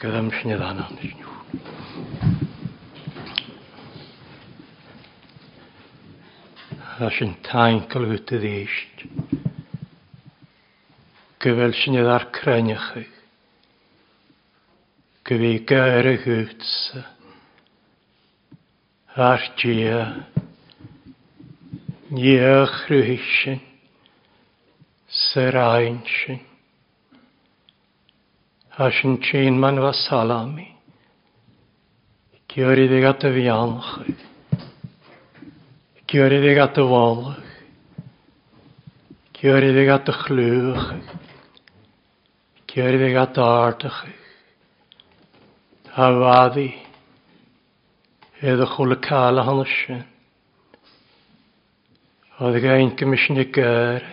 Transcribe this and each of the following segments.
Gyrym sy'n edrych ddan ond sy'n taen yn y ddysg. Gyfel sy'n edrych ddar crennych chi. Gyfi gair y gwts. Ar dia. Niech rhywysyn. Sy'r ein sy'n. Ashin Chinman fa Salami. Gyori dig at y fianch. Gyori dig at y walach. Gyori dig at y chlwch. Gyori dig at y ardach. Ta waddi. Edda chwle a hon ysyn. Oedd gain gymysyn i gyrg.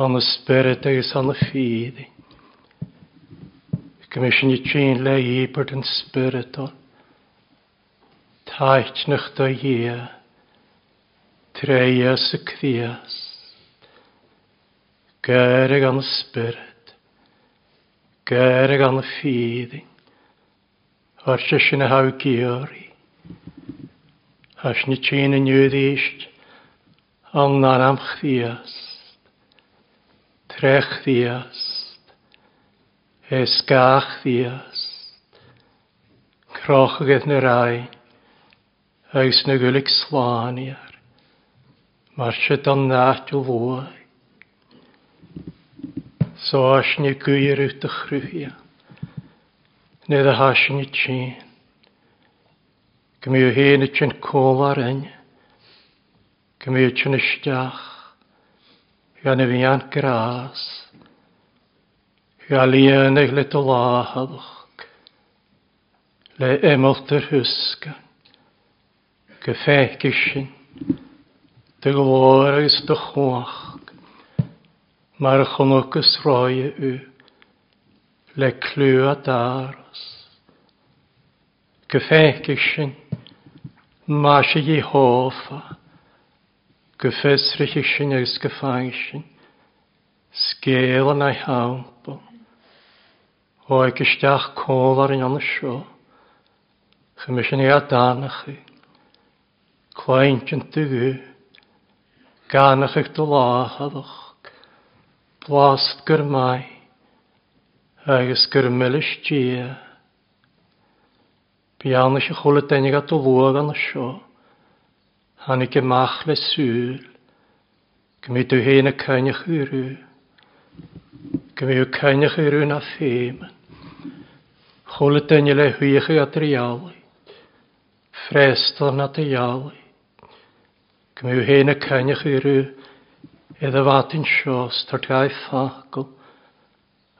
Hon y spirit agos hon y ffydd. Commission you le i bod yn spiritual. Tait nach da ye. Treias y kvias. Gærig an spirit. Gærig an feeding. Harsha sinna hau gyori. Hashni chain in yudisht. na'n am chvias. Trech chvias. Es gach fias. Croch agaeth na rai. Eis na gylig slaniar. Mar se dan naat o fwy. So as ni gyr yw dy chrwia. nid dda has ni tîn. Gymru hyn y tîn col ar hyn. Gymru tîn ysdiach. Gan y fian gras. Galíonag le do láhadach, le éachtar thusca, go féici sin, de go bhór agus do chuach, mar a chunachas ráide u, le clw a daros. Go féici sin, má sé dhé háfa, go fésrichi sin agus go fáin sin, scéal an ai hámpam. O ag isteach cóil ar an anna seo, chumis yn ea dánach chi, cláint yn tygu, gánach eich do lách adoch, blast gyrmai, agus gyrmelis dia. Bianna si chwle denig at o lwag an sio, hannig gymach le sŵl, gymryd o hyn y cynnych i rŵ, gymryd yw cynnych i rŵ na ffeimyn. Chola dyna le hwyachu adr iawn. Frestol na dy iawn. Gymru hen y cynnych i rhyw iddo fatyn sios tord gai ffagl.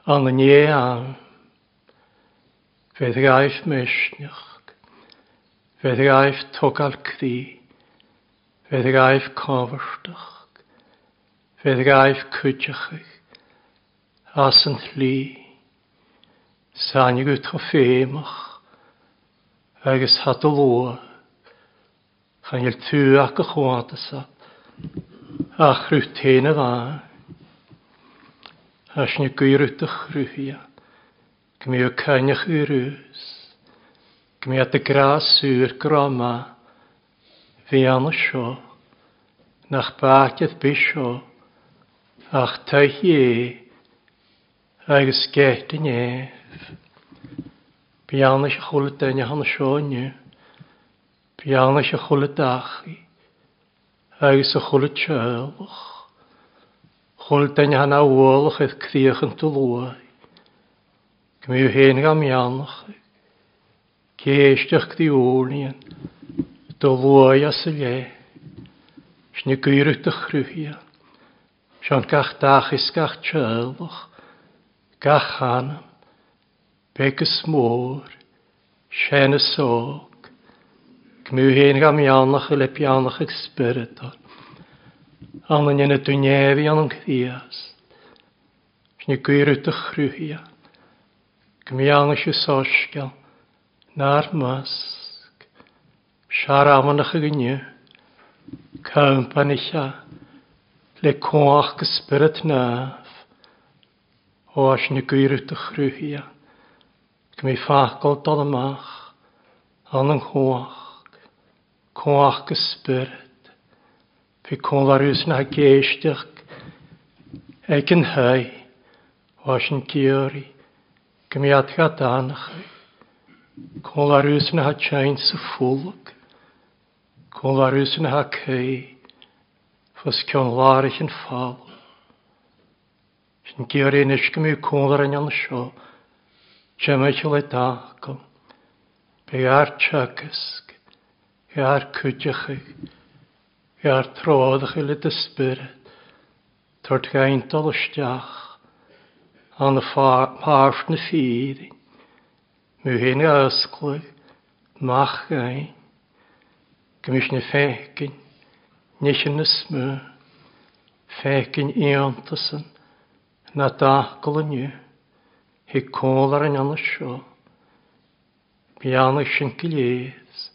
Ond yn ie am. Fydd gaif mysniach. Fydd gaif togal cdi. Fydd gaif cofyrstach. Fydd gaif cwtiochach. As yn lli. Sa'n Sánig utcha ffeimach. agus hat o lwa. Chan iel tu ac y chwata sa. A chrw tein y dda. As ni gwyr ut y chrwyhia. Gmi o cynnych i rwys. Gmi at y gras yw'r groma. Fi anna sio. Nach bach ydw bisio. Ach ta hi e agus geit skeiti né. Piana se chola daine hanna seoine, Piana se chwle dachi. agus a chola teach. Chola daine hanna bhlach ith críochan tú luai. Gmú héana am meannach, Céisteach dí úlíon, do luai a sa le, Sna gyrwyd a chhrúhian, Sian gach dach is gach teach, gachan, begus môr, sien y sôg, gmw hen gam iawnach y lep iawnach ag spyrdor. Anna ni'n y dwnefi yn cdias, sy'n y gwir ydych rhwyhia, gmianach y sosgal, na'r masg, siar amanach y gynnu, cympan eich le coach gysbryd na'r, o as na gwyrwyd y chrwyhia. i ffacol dod ymach, an yng nghoach, coach gysbyrd, fi colarwys na geisdych, ag yn hei, oes yn gym i adga danach, colarwys na chain sy ffwlwg, colarwys na hacei, fys cion larich yn ffal, Sy'n gyr un ysgym yw cwngor yn yn sio, jyma chyl e dagom, be ar chagysg, e ar cwdiochig, e ar troddach yl le dysbyrd, tord gaint o lystiach, an y ffarf na ffyrin, mw hyn y ysglw, mach gain, gymys na ffegin, nes yn ysmw, ffegin i ontasyn, na dachgol yn hi côl ar yn anna sio, bian y sincil eiths,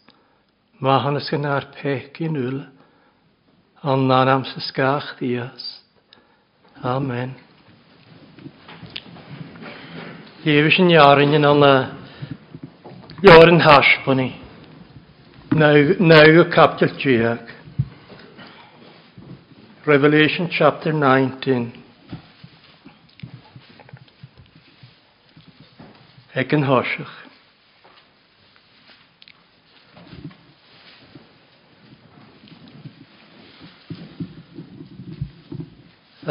mahan ys yn ar pec i nŵl, an naram sy sgach ddiast. Amen. Lefis yn iarin yn anna Ior yn hasbwni. Nawg o capdol diag. Revelation chapter 19. ag yn hoisiach.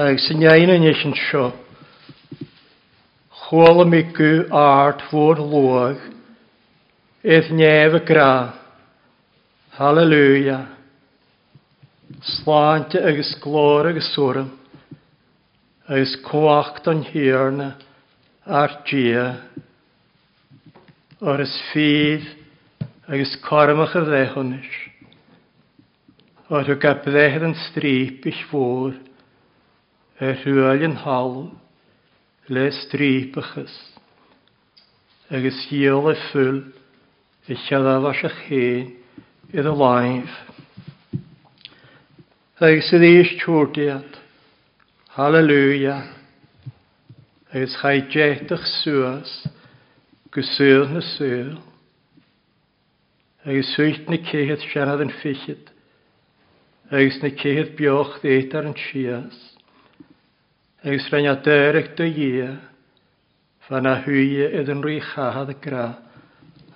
Ag sy'n iawn yn eich yn sio. Chwol am igw art fwr lwag. Edd nef y gra. Halleluja. Sláinte agus glór agus sŵrm. Agus coacht o'n hirna ar dia agus fydd agus cormach a ddechonys. O'r hw gabddehed yn strip i'ch fôr, y rhwyl yn halw, le strip achos, agus hiol y ffwl, y i as a chyn, idd y laif. Agus ydi eich tŵrdiad, Halleluja, agus chai jetach suas, gysur na sur, agus swylt na cehydd sianad yn ffichyd. agus na cehydd bioch ddeit ar yn sias, agus rhain a derech dy ie, fan a hwyie edd yn rhi chahad y gra.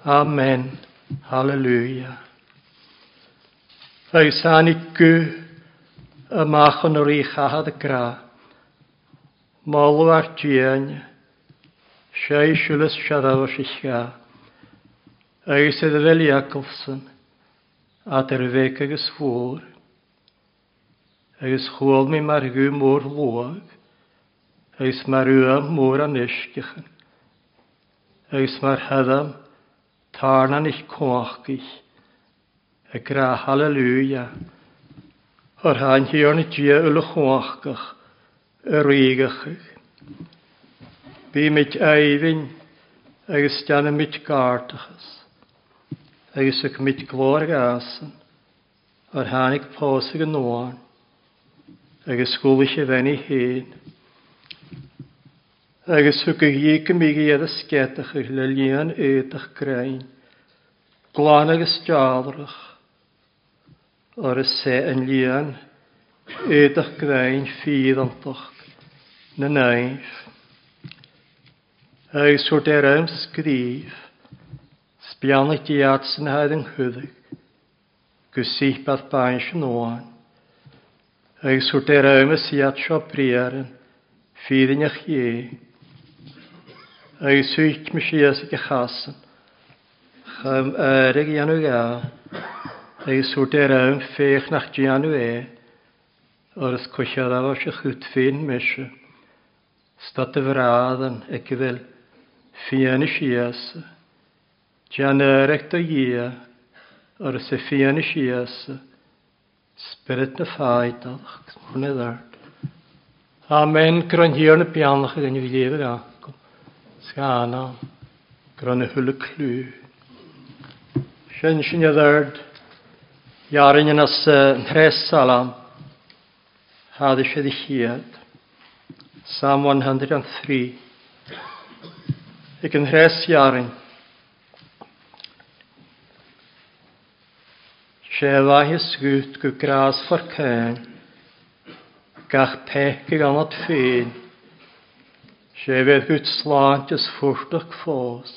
Amen. Halleluja. Agus han i gw y mach yn rhi chahad y gra. Molw ar dianio, Sjei sjules sjarar sjikja. Øyse det vel Jakobsen, at er vekeges vor. Øys hol mi margu mor log. Øys marua mor anishkichen. Øys mar hadam, tarna nich koachkich. E gra halleluja. Hor han hjørnet je ulle koachkach, e rigachich. Bi bíimiid éhín agus teanna mit gartachas, agus ag mit glor gasan, ar hánig posig go nóáin, agus scúla sé bhenaí hyn, Agus thu go dhé go mí iad a sceach le líon éach grein, gláán agus teálrach ar is se an lian éach grein fíad antocht na naif agus siwr der am sgrif, sbianach di at sy'n haid yn chwyddig, gwsich bath bain sy'n oan, agus siwr der am y siat sio ffydd yn eich ie, agus swyc mi sias ag eich hasan, chym erig i anw gael, agus siwr der am ffeich nach di anw e, o'r ysgwysiad afos eich hwtfyn mysio, Stad y fradd yn egwyl fienish Jesu. Gjanerekt og je, ar se fienish Jesu. Spirit na feit, adach, ddart. Amen, gron hier na pianach, gan i fyddefa gael. Sgana, gron y hwyl y clw. Sien sy'n ddart, Jarin yn as nhres salam, hadis ydi hiad, Psalm 103. ik yn hres jaren. Sef a hysgwt gw gras ffar cain, gach pech ag anod ffyn, sef eith gwt slant ys ffwrt o'ch ffos,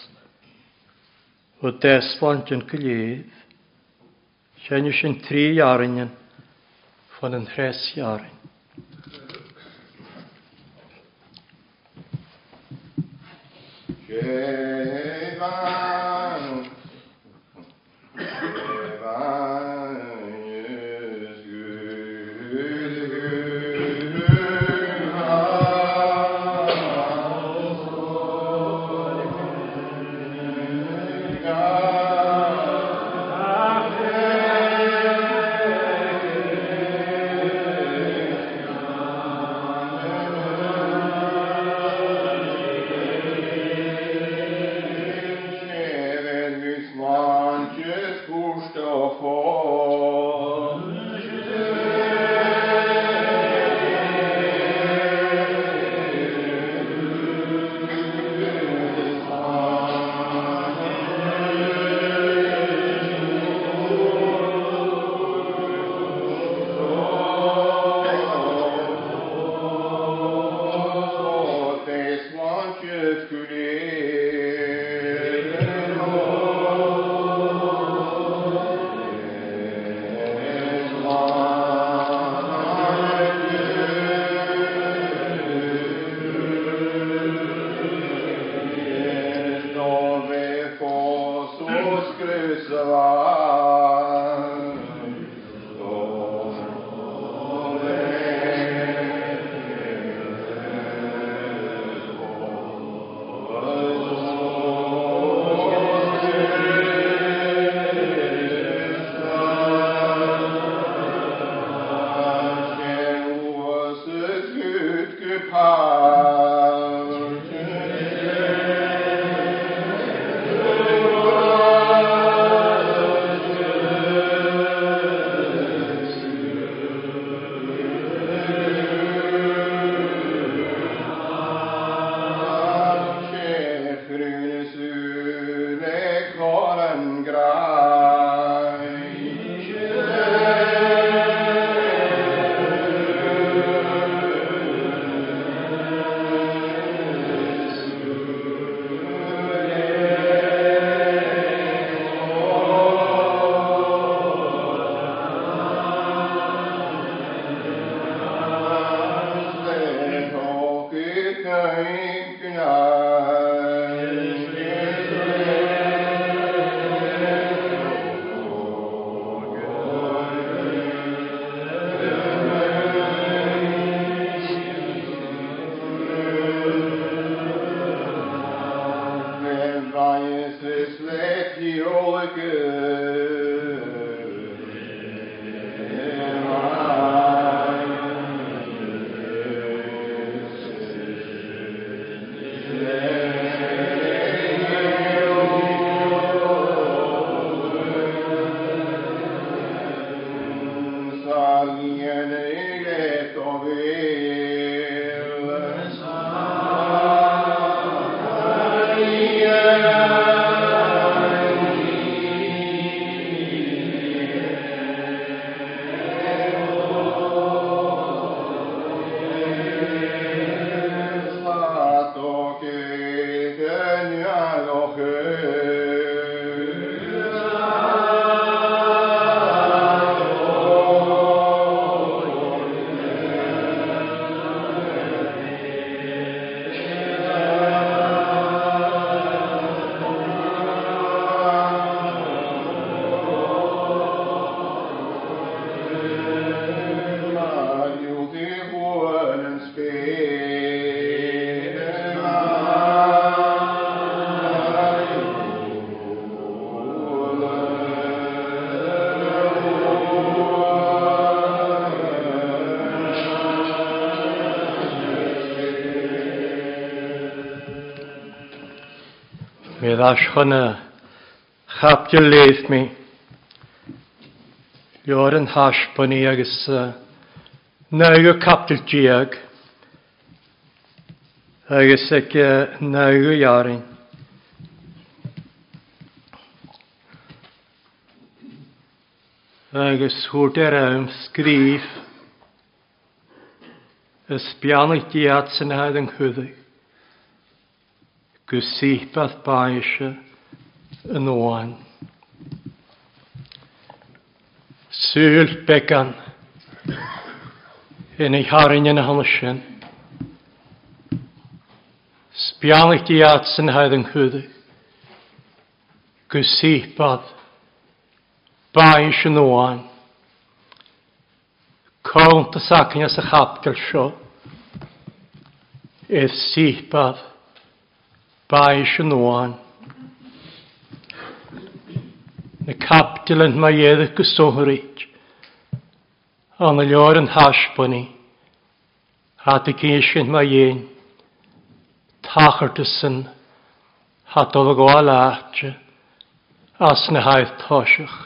o deslant yn glyf, Sennys yn tri iarinyn, van een hres iarin. Shema ag asgona chapdio leith mi. Lior yn hasboni agos nawr o capdil diag agos ag nawr o iarin. Agos hwrt er am sgrif ysbiannu diad sy'n haid yng Nghyddig gysihbath baise yn oan. Sŵl began yn ei harin yn y hylysyn. Sbianach di at sy'n haid yn chwyddi. Gysihbath baise yn oan. Cont y sacyn as y chapgel sio. Ef sihbath Baes sy'n oan. Na capdil yn mae edrych gysohryt. Ond y lior yn hasbwni. Hat y cysyn mae un. Tachartysyn. Hat o fy gwael atio. As na haith tosach.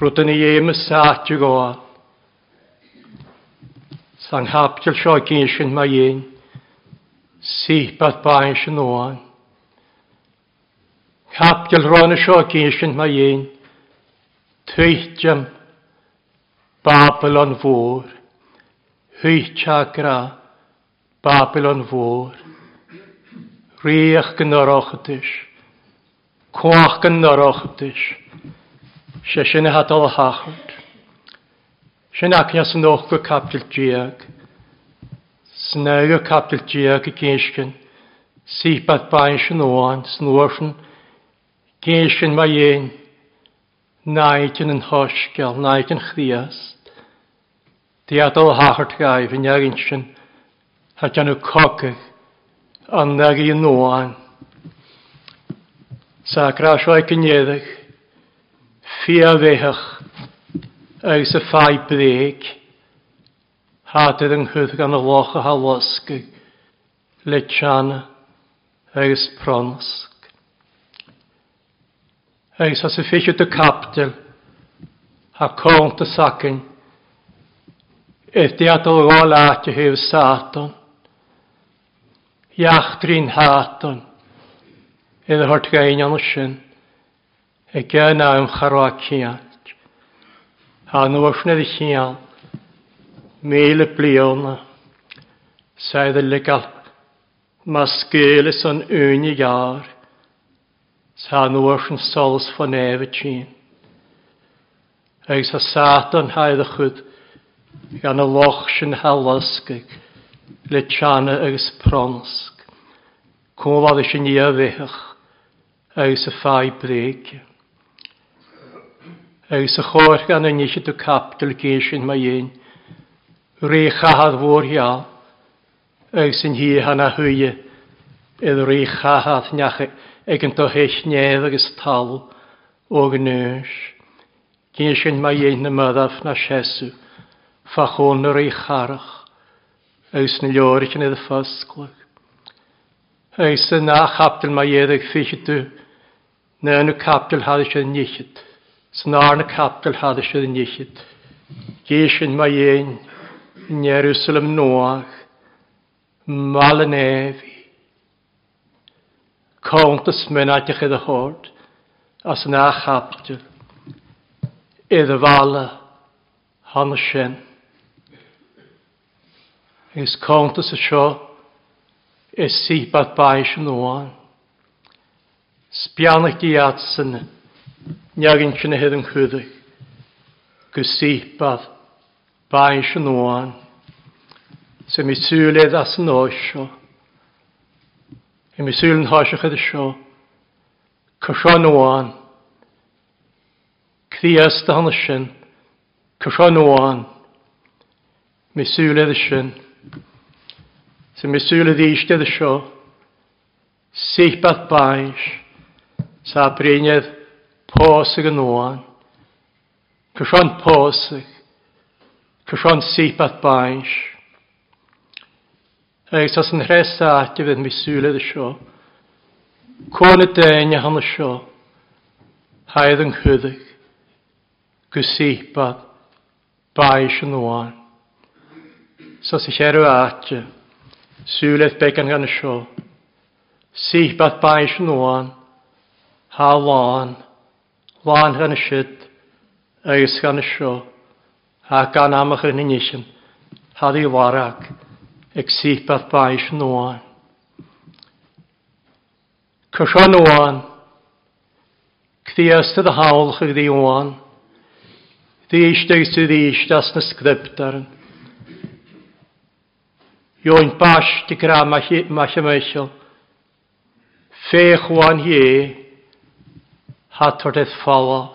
Rwydyn ni eim y satio gwael. Sa'n hapdil sio gysyn mae un. Sipat bain sy'n oan. Capdiol rhan y sio gysyn mae un. Tweitjam. Babylon fôr. Hwychagra. Babylon fôr. Riach gynnoroch ydych. Cwach gynnoroch ydych. Sesyn y hadol hachod. Sy'n acnias yn ochgw capdil diag. Snau o capdil diag y geisgyn, sibad bain sy'n oan, snwrsyn, geisgyn mae ein, naidyn yn hosgel, naidyn chdias. Diadol er hachart gai fy niagyn sy'n, a gan nhw cogych, anag i yn oan. Sa grasio ei gyniedych, ffia fechach, ag ffai breg, Hadydd yng nghydd gan y loch a halosgu, Lechana, agus pronosg. Agus as y ffeisio dy capdil, a cont y sacyn, Efdi at o rôl at y hyw satan, iachtrin hatan, iddo hort gain an sin, e gen am charwa ciant, a nhw wrth nid i chiant, Mele bliona. Sæði legal. Maskele son øni jar. Sæði norsen sols for nevetjen. Eg a satan hæði chud. Gan a lochsin halaskig. Le tjana agus pronsk. Kom var det sin jövihach. Agus a fai breke. Agus a chór gan a nishet o kaptel géshin ma jen. Rechahad fwr hial. Ag sy'n hi hana hwy. Edd rechahad niach e- ag yn dohech nedd agos tal o gnwys. Gyn sy'n mae ein y myddaf na siesw. Fachon yr recharach. Ag sy'n liorych yn edrych ffasglwg. Ag sy'n na chapdol mae edrych ffeithydw. Na yn y capdol hadd sy'n nichyd. Sy'n ar yn y capdol hadd sy'n nichyd. Gysyn mae ein yn Jerusalem noach, mal yn efi. Cont ysmen atych iddo hord, as yna chapter, iddo fala, han sien. Ys cont y sio, is sipat baes yn oan. Sbianach di atsyn, niagin sy'n hyd yn chwyddych, gysipad, bain yn oan, Se mi sŵledd as yn oesio, E mi sŵl yn hoesio chyd ysio, cysio oan, cthias dy hon ysyn, cysio oan, mi sŵledd ysyn, Se mi sŵledd eistedd ysio, sych bat baes, sa breinedd posig yn oan, cysio posig, Cysio'n sipat at baes. Eis as yn hres ati fydd mi sŵledd y sio. Cwn y dyn a hann y sio. Haidd yn chyddig. Gwsyp at yn oan. Sas i cherw ati. Sŵledd began gan y sio. Sipat yn oan. Ha lan. Lan gan y syd. Eis gan y sio a gan am ych yn unisyn, had i warag, ag sy'n at baes nôan. Cysio nôan, cdiast y hawl chyd i oan, ddiisht ag sydd ddiisht as na sgryptar. Io'n bas di gra mach y meisiol, fech wan hie, hatord eith falaf,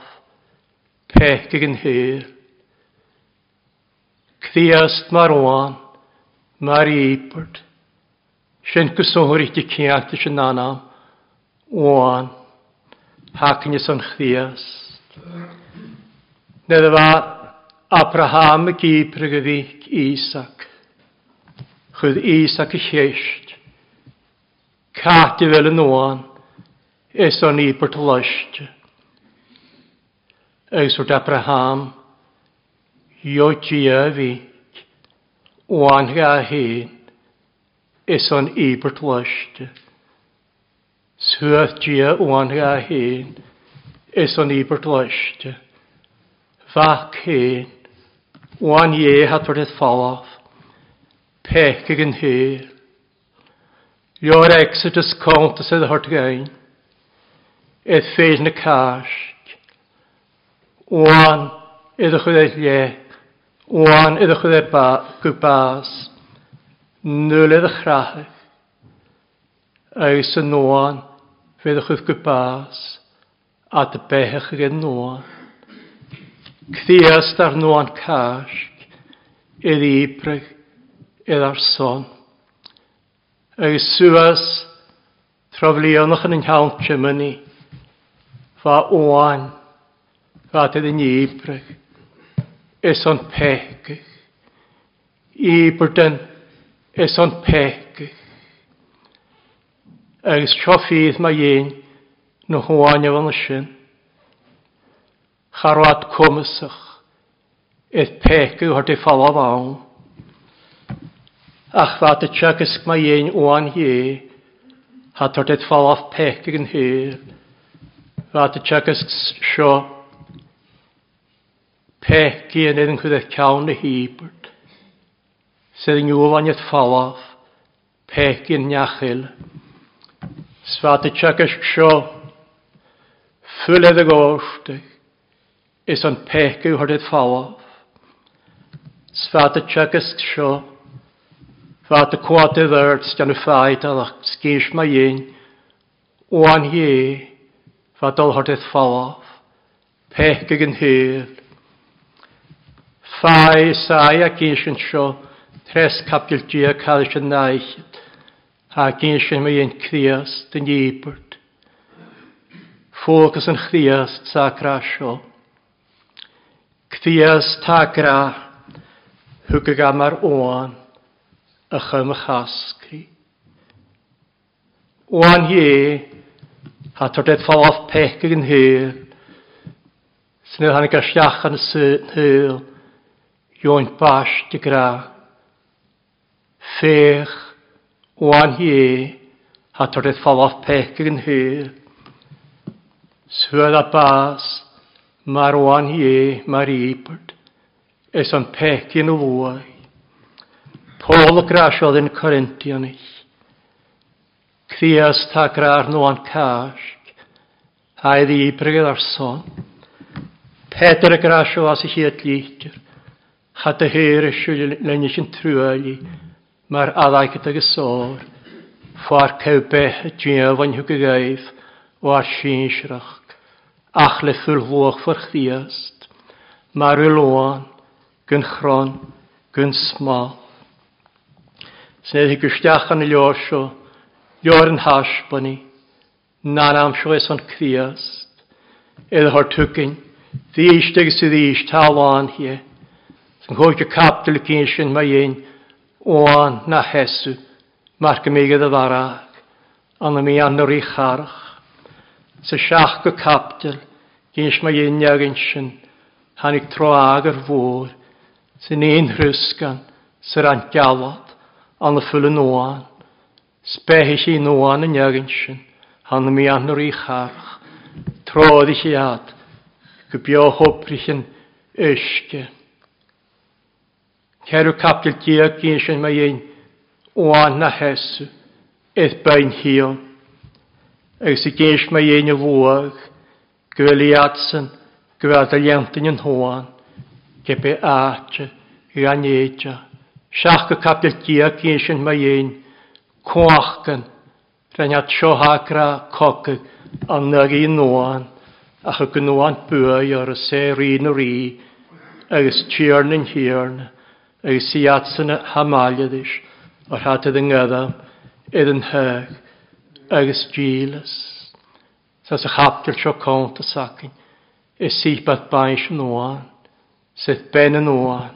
pech gygyn hyr. Kriast mar oan, mar eipert. sy'n gysohwyr i di ciant i sy'n anam, oan, hacnis o'n chdiast. Nid yma Abraham y gybr y gyfig Isaac. Chwydd Isaac y lleisht. Cat fel yn oan, es o'n eipert lysht. Eis wrth Abraham, Abraham, Iotsi fi. oan ga hyn, is o'n ibert lwysd. Swyth gia oan ga hyn, is o'n ibert lwysd. Fach hyn, oan ie hatwyr eith falaf, pech ag yn hyr. Io'r exodus cont sydd hort gain, eith ffeil na casg, oan edrych oedd eich Oan iddo chwyr ba gwbas, nŵl iddo chrach. Eis yn oan, fydd chwyr gwbas, a dy bechach ag yn oan. Cthiast ar noan casg, idd ibrig, idd ar son. Eis sŵas, troflionach yn ynghawn chymyni, fa oan, fa tyd yn ibrig, es on peke. Iberden es on peke. Agus troffydd mae un na hwain efo'n sin. Charwad cwmysach eith peke o'r di ffala fawn. Ach fad y tiagysg mae un oan hi hat o'r di ffala peke yn hyr. Fad y tiagysg sio peki yn edrych yn eich cawn y hibert. Sedd yn yw fan ydych falaf, peki yn iachil. Sfad y tiag ysgsio, ffyledd y gorstig, is o'n peki yw hyrdydd falaf. Sfad y tiag ysgsio, fad y cwad y ddyrd sgan y ffaid a ddach sgis mae un, o'n hi, fad o'n hyrdydd falaf, peki yn hyl. Fai sai a gysyn sio, tres capil dia cael sy'n naich, a gysyn mi yn criast yn ibert. Ffocus yn criast sa grasio. Criast ta gra, hwg ag amar oan, ych ym chasgri. Oan hi, a torded ffalodd pech yn hyl, sy'n hannig a siach yn y sy'n hyl, Joint bas de gra. Fech oan hi hat yr ffalaf pechig yn hyr. Swyl a bas mar oan hi mar ibert es o'n pech yn lwy. Paul y grasiodd yn Corinthianis. Cthias ta grar nhw an casg. Haedd i bryd ar son. Peter y grasio as i chi at Chad y hyr ysio lenni sy'n trwyli, mae'r addaig gyda gysor. sôr, ffa'r cewbeth y ddiaf yn hwg y gaif, o ar sy'n syrach, ach le ffwyl fwch ffwr chdiast, mae'r ylwan, gyn chron, gyn smal. Sy'n hi gwystiach yn y liosio, lior yn hasbani, nan am sio eson cdiast, edrych o'r tygyn, ddiistig sydd eist talwan hie, Sy'n chwytio capdol cyn sy'n mae un o'n na hesw. Mae'r gymigedd y farach. Anna mi anor i charach. Sy'n siach go capdol cyn sy'n mae un ag yn sy'n. Hanig tro ag ar fôr. Sy'n un rhysgan. Sy'n rhan galad. y ffyl yn oan. Sbehys i noan yn ag yn sy'n. Hanna mi anor i charach. Trodd i chi ad. Gybio hwbrich yn ysgau. Cerw capdil dia gyn sy'n mae ein oan na hesu, eith bain hion. Ac sy'n gyn mae ein y fwag, gwyliadsyn, gwyadal liantyn yn hoan, gebe aatio, gwaneidja. Siach y capdil dia gyn sy'n mae ein cwachgan rhaid siohagra cocag, an nag i noan, ach y gynnoan bwy ar y ser un o'r i, agos tîrn yn hîrn agus siatsanna hamáliadis o'r hatad yng gydam idd yn hyg agus gílas. Sas y chapgil sio cont y sacyn y sibad baes yn oan sydd ben yn oan.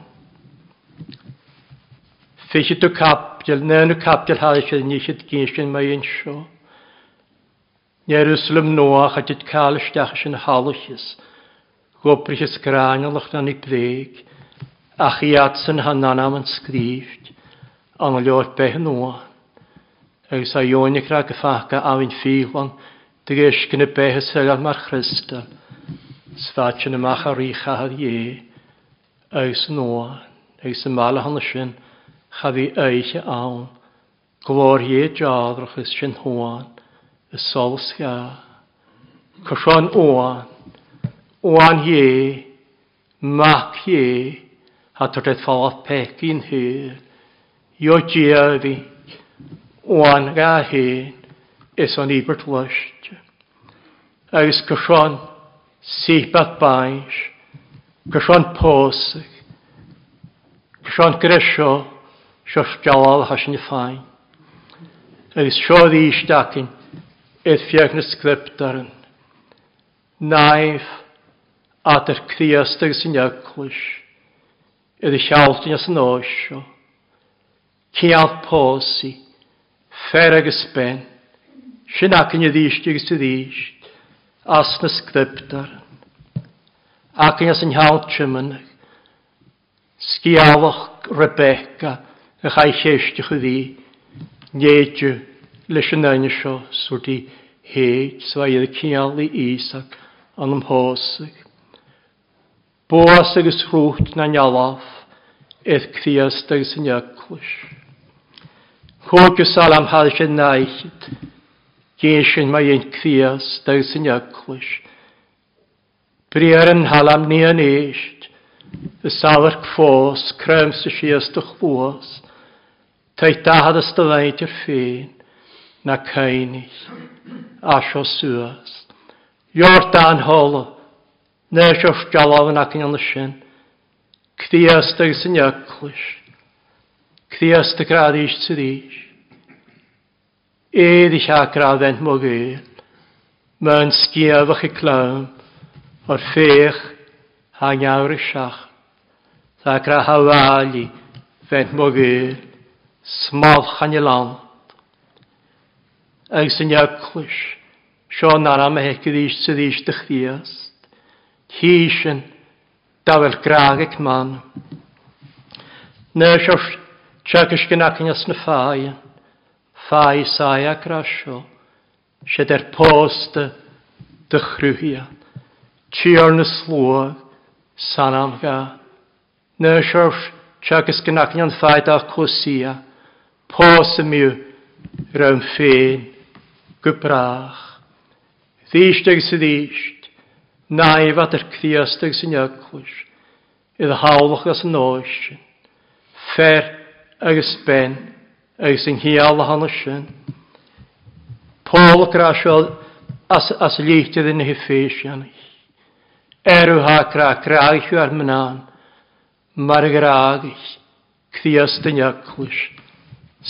Fysi dw capgil, nyn y capgil haes idd nisid gynsyn mae yn sio. Jerusalem noach a dit kalistach yn halwchus. Gobrich ysgraniolach na ni breg ach chi atsyn hannan am yn sgrift, an ljót beth noa. Agus a jónig rá gefaga a vinn fíhlan, dy gysgyn y beth selal mar Christa, sfatyn y mach a rícha had ie, agus noa, agus y mala hann sy'n chad i eiche awn, glor ie jadroch is sy'n hoan, y sol sga, cysron oan, oan ie, mac ie, a trydydd ffordd pecyn hyr. Jo djervi, oan ga hyn, is o'n ibert lyst. Agus gysion sibad baes, gysion posig, gysion gresio, sios jalal hasin y ffain. Agus sio ddysdacyn, eith fiag na sgriptarn. Naif, adar criastag sy'n eglwys ydy sialtyn as yn osio, ceal posi, fer ag ysben, sy'n acyn y ddysg ag y ddysg, as na sgryptar, acyn as yn hial chymynach, sgialach Rebecca, ych a'i lleisdych y ddi, neidw, leis yn ein ysio, swrdi heid, swa i ddecinial i Isaac, an ymhosig. Bós agus rút na nealah ith crías agus yn iaclwys. Chwgus al am hal sy'n naillid, gyn mae ein crías agus yn iaclwys. Briar yn hal am ni yn eisht, y salwr cfos, crem sy'n sias dy chlwos, ta'i dahad ystaddaint i'r ffyn, na cainig, asio sŵas. Jordan holau, Nes o'r galaf yn ac yn sin. Cdiast ag sy'n iaclwys. Cdiast y grad eich sydd eich. Edd eich ac agrad ent mo gael. Mae'n sgiafach i clam. O'r ffeich hang awr y siach. Tha gra hawali fent mo gael. Smalch an i land. Ag sy'n iaclwys. Sio nara mae hegydd eich sydd eich dychdiast. Hísin dafel graag gragig man. Nes os tsegus gynnacnias na ffai. Ffai sai ac rasio, Sed er post dychrwyhia. Tior na slwag san am ga. Nes os tsegus yn ffai da cwsia. Pos y miw rhawn ffein gybrach. Ddysg sydd eich naifad yr cthiastag sy'n ygwys, idd hawlwch as yn oesyn, fer agos ben, agos yng hial a hanna sy'n. Pôl grasio as, as leitydd yn hyffeisian i. Erw ha gra graich ar mynan, mar graagich, cthiast yn ygwys,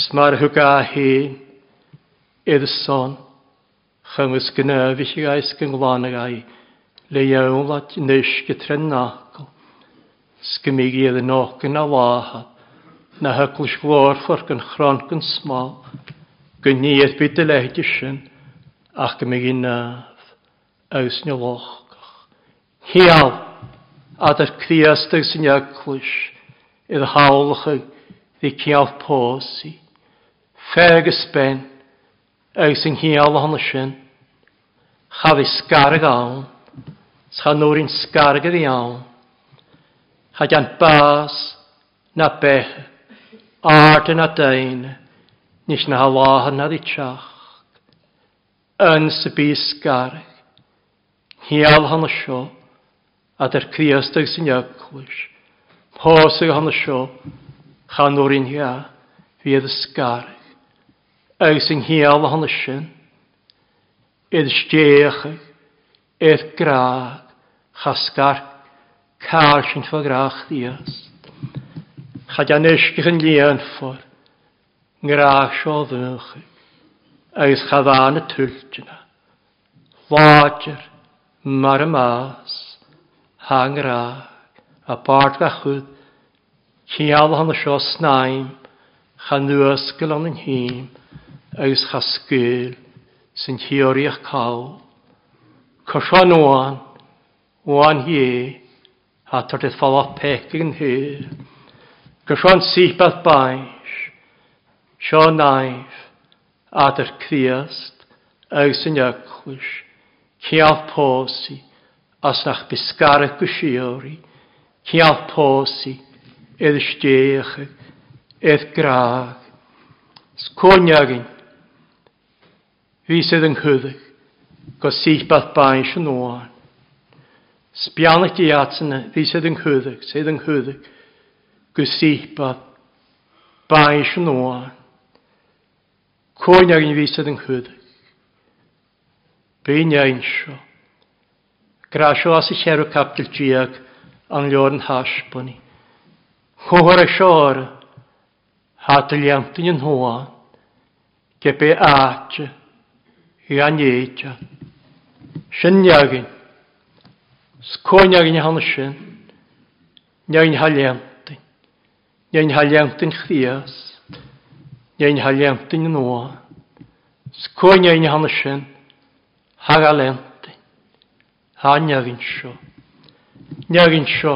smar hwga hyn, idd son, chyngwys gynnafich i gais gynglan y gael, le jaunlat nysg y trenacl, sgymig i ydyn nog yn awaha, na hyglwys glor glorfwr gan chron gan smal, gynnyd byd y lehdysyn, ac gymig i naf, aws ni lochgach. Hial, a dyr criastau sy'n yglwys, i'r hawlwch ddi cial posi, feg ysben, aws yn hial hon y sy'n, i sgar y gawn, Sanwr i'n sgargydd iawn. Hadian bas na bech, ard na dain, nis na halahan na dditrach. Yn sy'n sgarg, hial hana sio, a dyr criastag sy'n ygwys. Posig hana sio, chanwr un hia, fydd y sgarg. Ag sy'n hial hana sy'n, idd er gra chasgar car sy'n ffa grach ddiast. Chad an eisgych yn lian ffwr, ngrach o ddynch, agos chafan y twyllt yna. Lodger, mar y mas, hang ra, a bart gachwyd, cial hon y sio snaim, chan nŵasgyl o'n yn hym, agos chasgyl, sy'n hioriach cawb. Coshan oan, oan hi, a tartydd pec yn hyr. Gyshan sipath baes, sio naif, a dyr criast, aws yn ychlwys, cial posi, as nach bisgarach gysiori, cial posi, edd ysdeach, edd graag. Sgoniagin, fi sydd yn hyddych, go síich bat bain sy'n oan. Sbianach di aatsanna, hí sydd yn chuúdaach, sydd yn chuúdaach, go síich bat bain se nóáin. Cóine agin hí séad an chuúdaach. Bíine ein seo. Gra seo as i chearú diag an lior yn an háispaní. Chóhar a seára, hátal leantain an hóáin, ge be áte, hí an éiteach. Sinneagin, sconeagin hanna sin, neagin haliantin, neagin haliantin chdias, neagin haliantin noa, sconeagin hanna sin, hagalentin, haneagin sio. Neagin sio,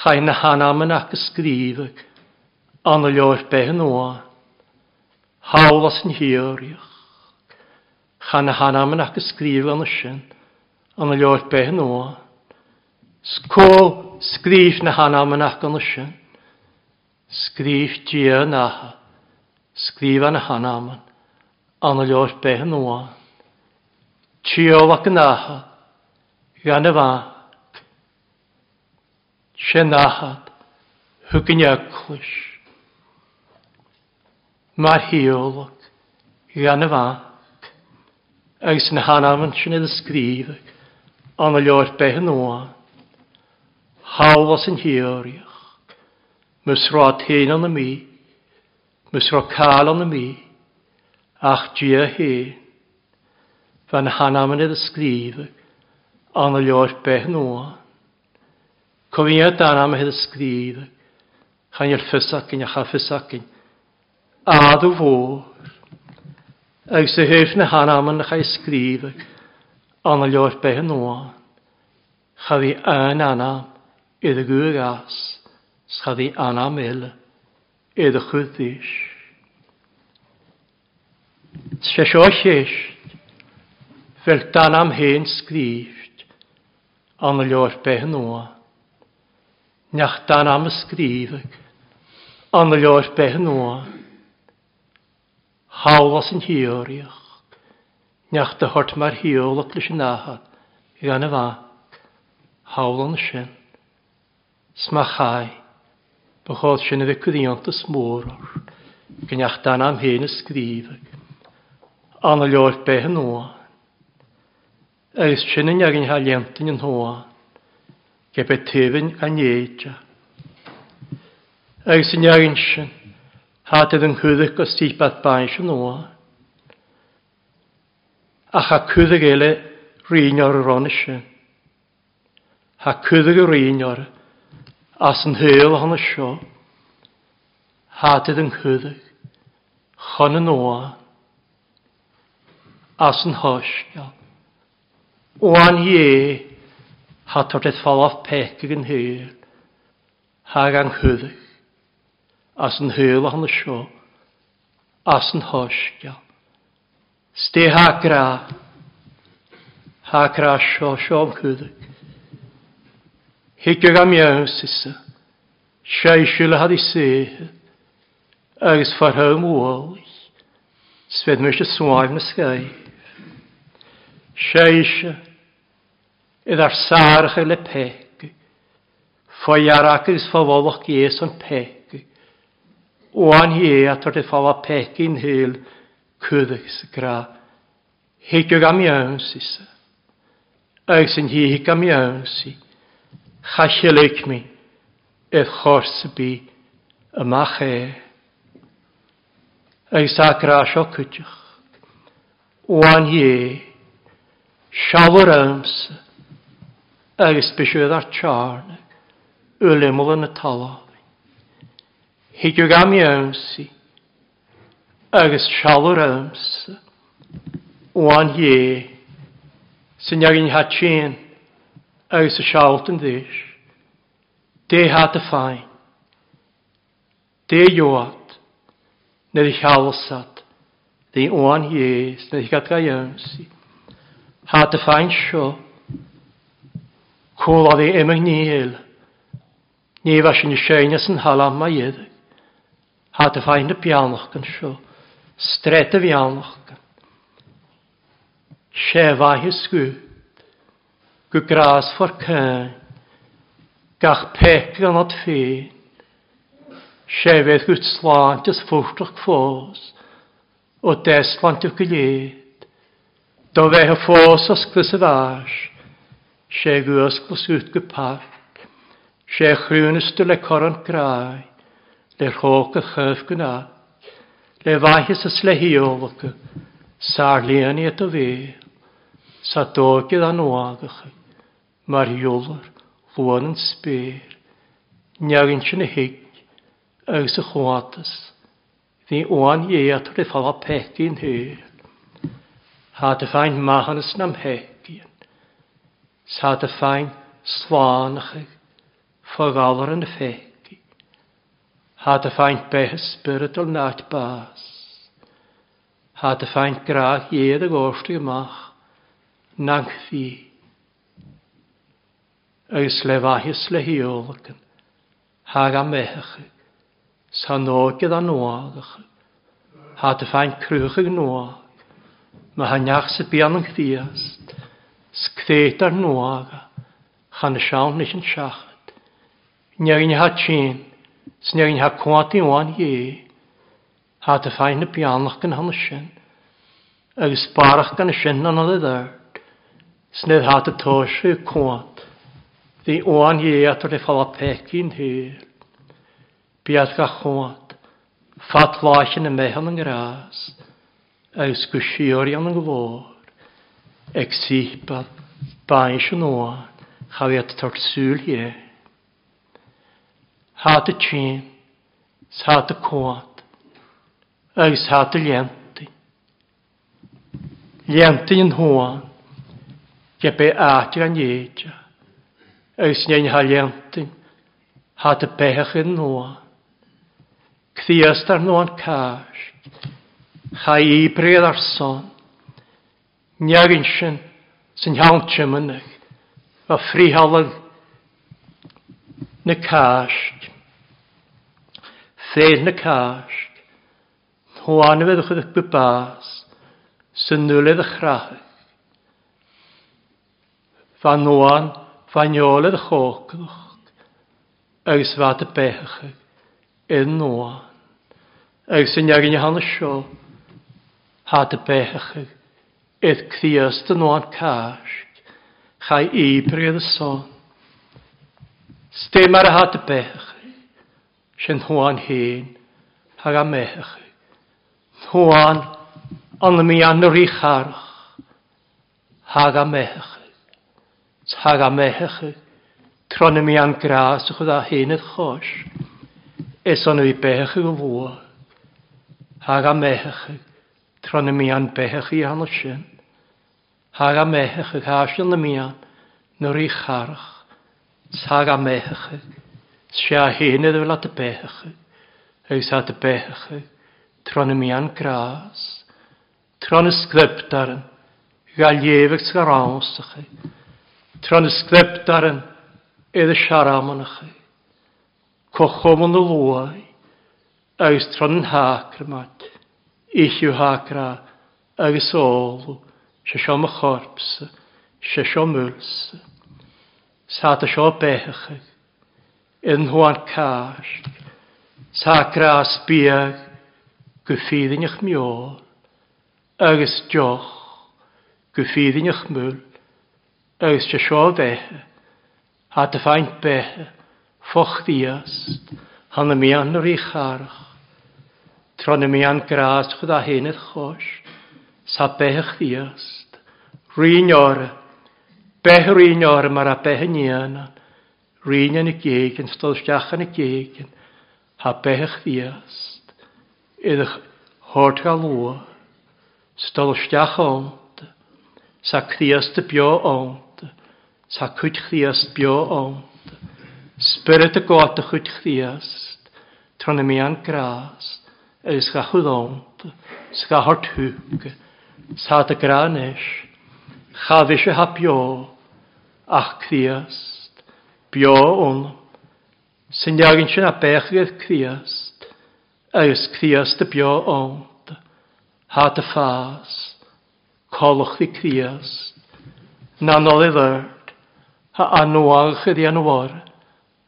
chai na hanamen ac ysgrifig, anna leo'r behen yn hioriach. Chan a han am yn ac ysgrif yn ysyn, yn y lloll be yn o. Sgol sgrif na han am yn ac yn ysyn. Sgrif dia na ha. Sgrif an a han am yn, yn y lloll be yn o. Tio ac yn aha, gan y fa. Sien ahad, hwgyn iaglwys. Mae'r hiolwg, gan y fan agus yn hanaman sy'n edrych sgrif an y llor behen oa. Halwas yn hioriach. Mys ro tein an y mi. Mys ro cael an y mi. Ach dia hen. Fan hanaman edrych sgrif an y llor behen oa. Cofio dan am edrych sgrif. Chan i'r ffysacyn a chaffysacyn. Adw fôr ag sy'n hef na hanaman na chai sgrifag, anna lio'r beth yn oan. Chaddi yn anam, idd y gwyd as, chaddi anam il, idd y chwyddish. Se sio lleisht, fel dan am hen sgrift, anna lio'r beth yn oan. Niach dan am ysgrifag, anna lio'r beth yn oan. Hawlas yn hioriach. Neach dy hort mae'r hiolach lys yn ahad. I gan y fa. Hawl yn sy'n. Smachau. Bychod sy'n y ddicwyddiant y smôr. Gynneach dan am hen ysgrifeg. Anna llor beth yn oa. Eis sy'n yn ag yn haliantyn yn hoa. Gebet tefyn a eidja. Eis yn iawn sy'n. Hatedd yn chwyddych o stipath bain sy'n oa. A cha cwyddig ele rhin o'r ron ronisio. Ha cwyddig o rhin o'r as yn hyl hon y sio. Hatedd yn chwyddych. Chon yn oa. As yn hosgol. Oan ie. Hatord eithfalaf pecig yn hyl. Hag ang chwyddig as yn hylach yn y sio, as yn hosgia. Ste ha gra, ha gra sio, sio am cwyddig. Higio gam iawn sysa, siaisiwl had i seh, agos farhaw mwy, sved mwy y swaif na sgaif. Siaisiwl, idd ar sarach y le peg, ffoiarach agos fawolwch gies o'n peg. Oan hi e atar te pegin hyl hil sy'n gra. Hikyo gam jönsis. Ögsin hi iawn sy'n. Chachelik mi. eith chors y bi chorsebi ymach e. sa gra sio kutjach. Oan hi e. Siawr ymsa. Ögis bysio ar charnig. Ulimol yn y talog hidiwg am iawnsi, agus sialwr ymsa. Wan hie, sy'n iag un hatsin, agus y sialt yn ddys. De hat y ffain, de ywad, nid i chalsat, ddi oan hies, nid i gadga ymsi. Hat y ffain sio, cwla ddi emig nihil, ni fas yn y seinas yn halam ma ieddig. Ha dy ffain y bianach gan sio. Stred y bianach gan. Sefa hi sgwyd. Gw gras for cain. Gach pec gan od Se Sefydd gwyd slant ys ffwrtach ffos. O deslant yw gylid. Do fe hy ffos os glys y fas. Se gwys os glys yw't gwyd parc. Se chrwyn ystwyl e coron grai le rhóg a chöf gynna, le faithis ys le hiolwg, sa'r liani at o fe, sa dogydd an oagach, mae'r hiolwr lwan yn sbyr, niagin sy'n y hig, agos y chwatas, ddi oan ie at o'r effal a pegin hyl, ha dy fain mahan ys nam hegin, sa dy fain slanach, ffogalwr yn y feg, How to find beth his spiritual night bars. How to find grag ye the gorstig ymach. Nang fi. Ys le bhaithis le hiolachan. Hag am mechach. Sa nógid a nóagach. Há a crwch ag nóag. Ma ha neach bian yn díast. Sgféit ar nóaga. Chan a seán leis an seachat. Neag in ha tín. Snegin ha cwati o'n ie. Ha dy ffain na bianach gan hon sin. Agus barach gan y sin an oedd ddyrd. Snedd ha dy tosio cwat. Ddi o'n ie at o'r effal a pecin hyr. Biad ga cwat. Fat lachin y mehan yn gras. Agus gwsiori an yn gwfod. Eg sipad. Bain sy'n oan. Chawiad tortsŵl hir hát y tîn, hát y cwad, agus hát y lianti. Lianti yn hwan, ge be áti an éja, agus nein ha lianti, hat y bech yn hwan. Cthiast ar nhw'n casg, cha i bryd ar son, Njagin sin sy'n iawn tymynig, a frihalag na casg, Séad na cáist, Thó anfydd a chydych bu bas, sy'n nwylydd a chrachach. Fan nôan, fan ioledd a choclwch, agos fad y bechach, yn nôan. Agos yn iagyn i hanna sio, had y bechach, idd cthiast yn nôan casg, chai i bryd y son. Stem ar y had y bechach, sy'n hwan hyn hag a mech. Hwan ond mi anwyr i charch hag a mech. Hag a mech. Tron mi an gras ychyd a hyn ydd chos. Es ond i bech yw fwa. Hag a mech. Tron mi an bech i anwyr sy'n. Hag a mech y chas yn y nyr i charch. Hag a mech. Sia hyn iddo fel at y bech. Eus at y bech. Tron y mian gras. Tron y sglepdaren. Gael iefeg sgaraws ych. Tron y sglepdaren. Iddo siaramon ych. Cochom yn y lwai. Eus tron yn hacrmat. Ich yw hacra. Agus ôl. Sisiom y chorps. Sisiom yls. Sata sio bechach yn hwan cast, sa gras biag, gyffyddyn eich miol, agos dioch, gyffyddyn eich mwl. Agus dy siol behe, a dy ffaint behe, Foch ddiast, han y mian o'r eich arach, tron y mian gras chwyd a hyn eich chos, sa behech ddiast, rhin o'r, beh rhin o'r mar a beh yn iawn, Ríine na géan stolsteachcha na géan ha bethech díast, idech hátcha lua, stolsteach ánta, sa chríasta beo ánta, sa chuid chríast beo ánta, spirit a gáta chuid chríast, trona mé an grás, er is ga chud ánta, sa hart sa a gránis, cha bhí se ha beo, ach chríast, Bio on, sy'n diagyn sy'n abech gyda'r Criast, agos Criast y bio ond, ha dy ffas, colwch di Criast, na nol i ddyrd, ha anwag ydi anwar,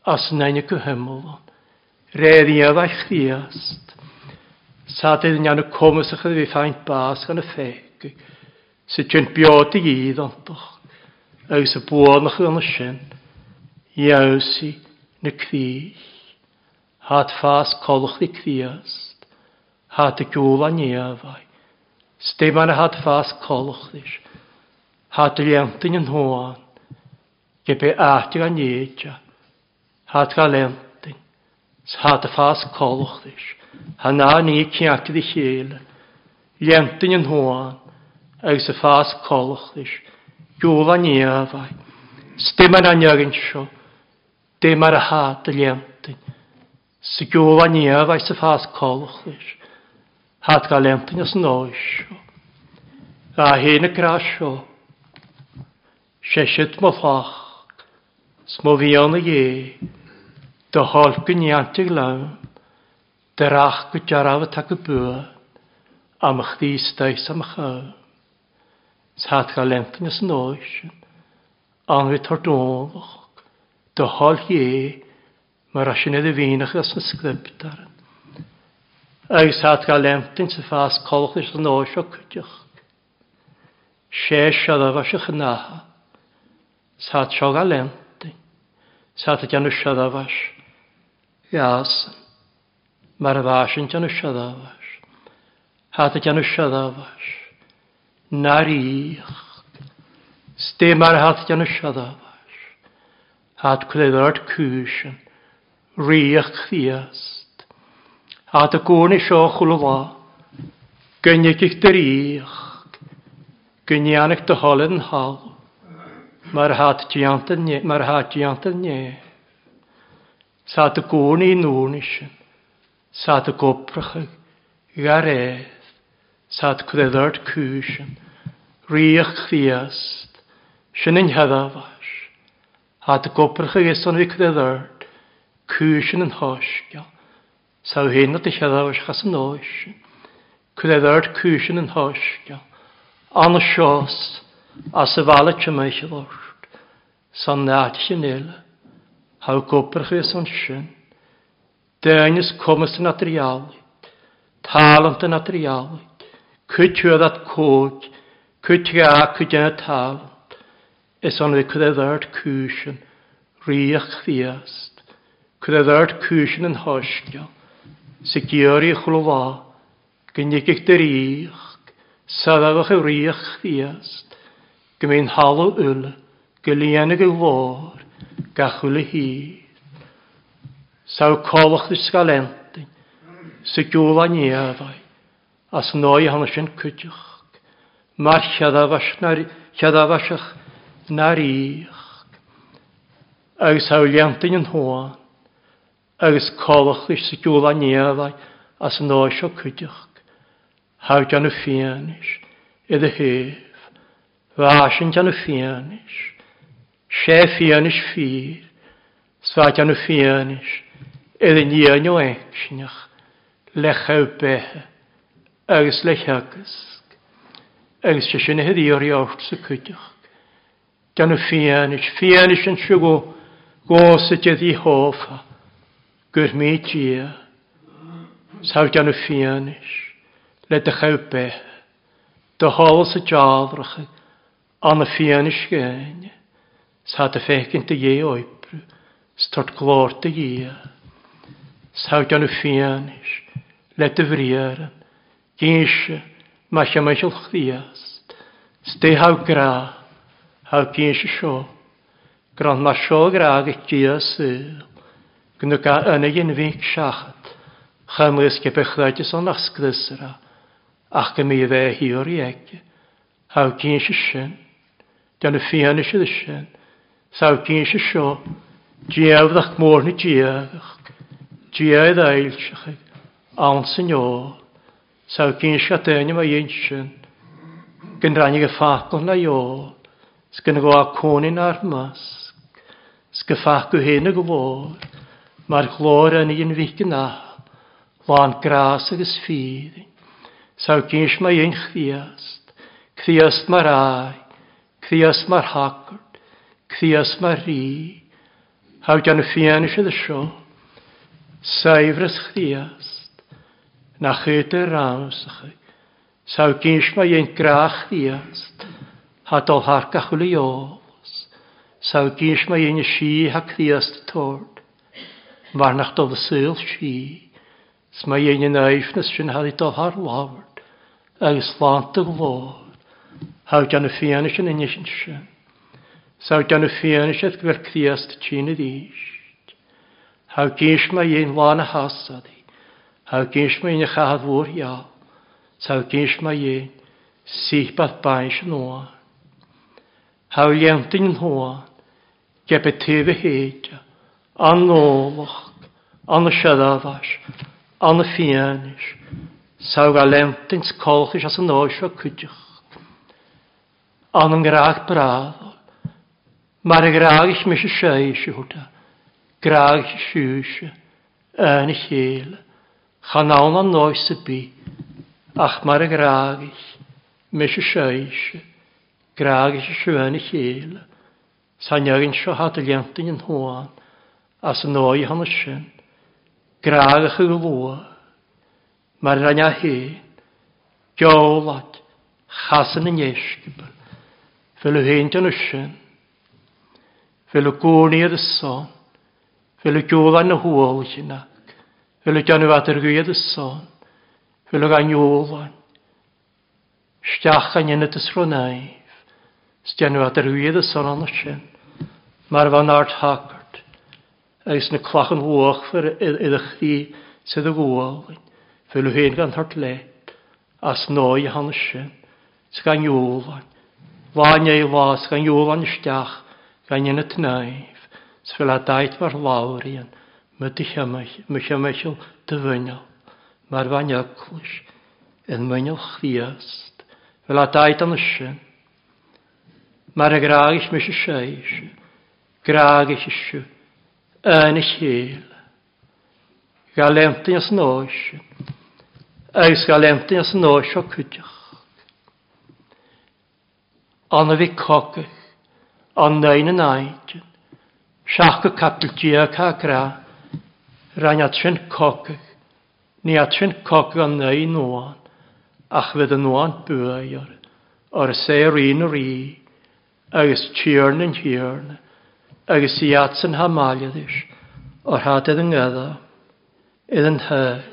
as nain y Redd i a'i Criast, sa dydd nian y comys ych ydi ffaint bas gan y ffeg, sy'n biod i gyd ond, agos y bwod nach yn y sy'n, iawsi na cwich, hat ffas colwch di cwiast, hat y gŵl a niafau, stem ar hat ffas colwch dis, hat y lentyn yn hwan, gebe ahtig a nieja, hat ga lentyn, hat y ffas colwch dis, han a ni ciac di chile, lentyn yn hwan, agos y ffas colwch dis, gŵl a niafau, stem ar a niagyn sio, Dim ar y had y lentyn. Sy gwa ni a fai sy ffas colwch ys. Had gael lentyn ys noes. A hyn y grasio. Sesit mo ffach. Smo fi o'n y ie. Dy holg yn iant i glaw. Dy rach gydaraf y tag y bwa. Am ych di stais am ych aw. Sa gael lentyn ys noes. Anwyd hordolwch dy hol hi mae'r asyn edrych fi'n achos yn sgript ar yn. Agus hat gael lemtyn sy'n ffas colch ddys yn oes o cydioch. Sé siad o fas ych yna. Sat sio gael lemtyn. Sat y gan ysiad o fas. Iasyn. Mae'r fas yn gan ysiad o fas. Hat y gan ysiad o fas. Nar i'ch. Stem ar hat gan ysiad o. Ad clywed cwysyn. Riach thiast. Ad y gwn i sio chwlwa. Gynnig i'ch dyriach. Gynnianach dy hol yn hal. Mae'r hat diant yn ne. Mae'r hat diant yn ne. Sa dy gwn i nŵn isyn. Sa dy gobrachig. Gareth. Sa dy clywed cwysyn. Riach thiast. Sy'n yn heddafau a dy gopyrcha eson fi credard, cwysyn yn hosgia, saw hyn o dy dychadawys chas yn oes, credard cwysyn yn hosgia, an y sios, a sefala chymau chyford, sa'n nad sy'n nil, haw gopyrcha ieson sy'n, dynys comus yn adrialu, talent yn adrialu, cwtiodd at cwt, cwtiodd cwtiodd talent, is an cryddart cwysyn, riach ddiast, cryddart cwysyn yn hosgio, sy'n gyr i'ch lwa, gynnig i'ch dyriach, saddafach y riach ddiast, gymyn halw yl, gylianig y lor, gachwyl y hyd. Saw colwch ddys galentyn, sy gwyl a niaddau, as noi hanes sy'n cwydioch, mae'r siadafach, na'r ríach, agus ha leantain yn hwan. agus cólach leis sa dúla néadai as an áisio cuideach, hag an y fianis, idd y hef, fásin an y fianis, sé fianis fyr, sfad an y fianis, idd y nian o eicsinach, lechaw behe, agus lechagysg, agus sy'n hyddi o'r iawrt sy'n cuideach gan y ffianis, ffianis yn siwgo, gos y dydd i hofa, gyr mi dia, saw gan y ffianis, le dychaw be, dy hol y jadrach, an y ffianis gen, sa dy fegyn dy ie oibr, stort glor dy ie, saw gan y ffianis, le dy friaren, gysio, mae sy'n meisiol chdiast, dy haw graach, ha pin se sio. Gran ma sio graag et gia syl. Gnu ga yna yn vink siachat. Chymrys ge bechlaid o'n asglysra. Ach gym i fe hi o'r ieg. Ha pin se sin. Dyna fian eisiau ddysyn. Saw pin sio. seo. Diafddach môr ni diafach. Diaedd ailsach. Ansin o'r. Saw gyn siadenia mae un sy'n. y ffacol na io'r. Sgyn go a conin ar masg. Sgyffach go hyn y gwfôr. Mae'r glor yn un fi gyna. Lan gras agos ffydd. Saw gynsh mae un chfiast. Chfiast mae'r ai. Chfiast mae'r hagwrd. Chfiast mae'r rhi. Haw gan y ffian eisiau ddysio. Saifras chfiast. Na chyd y yr amsach. Saw gynsh mae un grach chfiast. Chfiast. dal har gachwli os, saw gys mae un si ha criast tord. Marnach dal y syl si, s mae un yn eifnys sy'n hali dal haar lawrd, agos lant y glod, haw gan y ffianys yn unig sy'n. Saw gan y ffianys at gyfer criast tîn y ddysg. Haw gys mae un lan y hasadi, haw gys mae un y chahad fwr iawn, saw gys mae un, bain sy'n. hawliantyn yn hwan, gebe tyf y heidio, an ôlwch, an y siadafas, an y ffianis, saw gael lentyn scolchis as yn oes o cydych. An yn graag brafol, mar y graag eich mis y siai seisio hwta, graag eich siwsio, yn y chyle, chanawn an oes y bi, ach mar y graag eich mis y siai seisio, Graag is sjöön i kjel. Sanjögen sjö hade jämtingen håan. As nöj han och sjön. Graag is huvå. Marranja he. Jolat. Chasen en jäskibel. Fylu hinten och sjön. Fylu gornir y son. Fylu giolan y hwol chynac. Fylu ganw adr gwyd y son. Fylu gan iolan. Stiachan yn y dysronau. Stianw a derwydd y son anna sin. Mae'r fan art hagart. Agus na clach yn hwch fyr idych chi sydd y gwael. Fyl hyn gan hart let. As noi hanna sin. Sgan iwlan. Lan ei las gan iwlan ystiach. Gan yn y tnaif. Sfyl a dait mar lawr i'n. Mae dy chymell dyfynol. Mae'r fan yglis. Yn mynol chdiast. Fel a dait anna sin. Mar a graagis me se seis. Graagis isu. Yn y hil. Gael lemtyn as noes. Eis gael lemtyn as noes o cwydach. Anna fi kokach. Anna nain yn aidjan. Siach o capel dia ca graag. Rhaen atryn cocach, ni atryn cocach o'n nain nôan, ach fydd y nôan bwyr, o'r seir un o'r un agus tíorn yn tíorn, agus i atsan ha maliadis, o'r hadedd yn gada, idd yn hyg,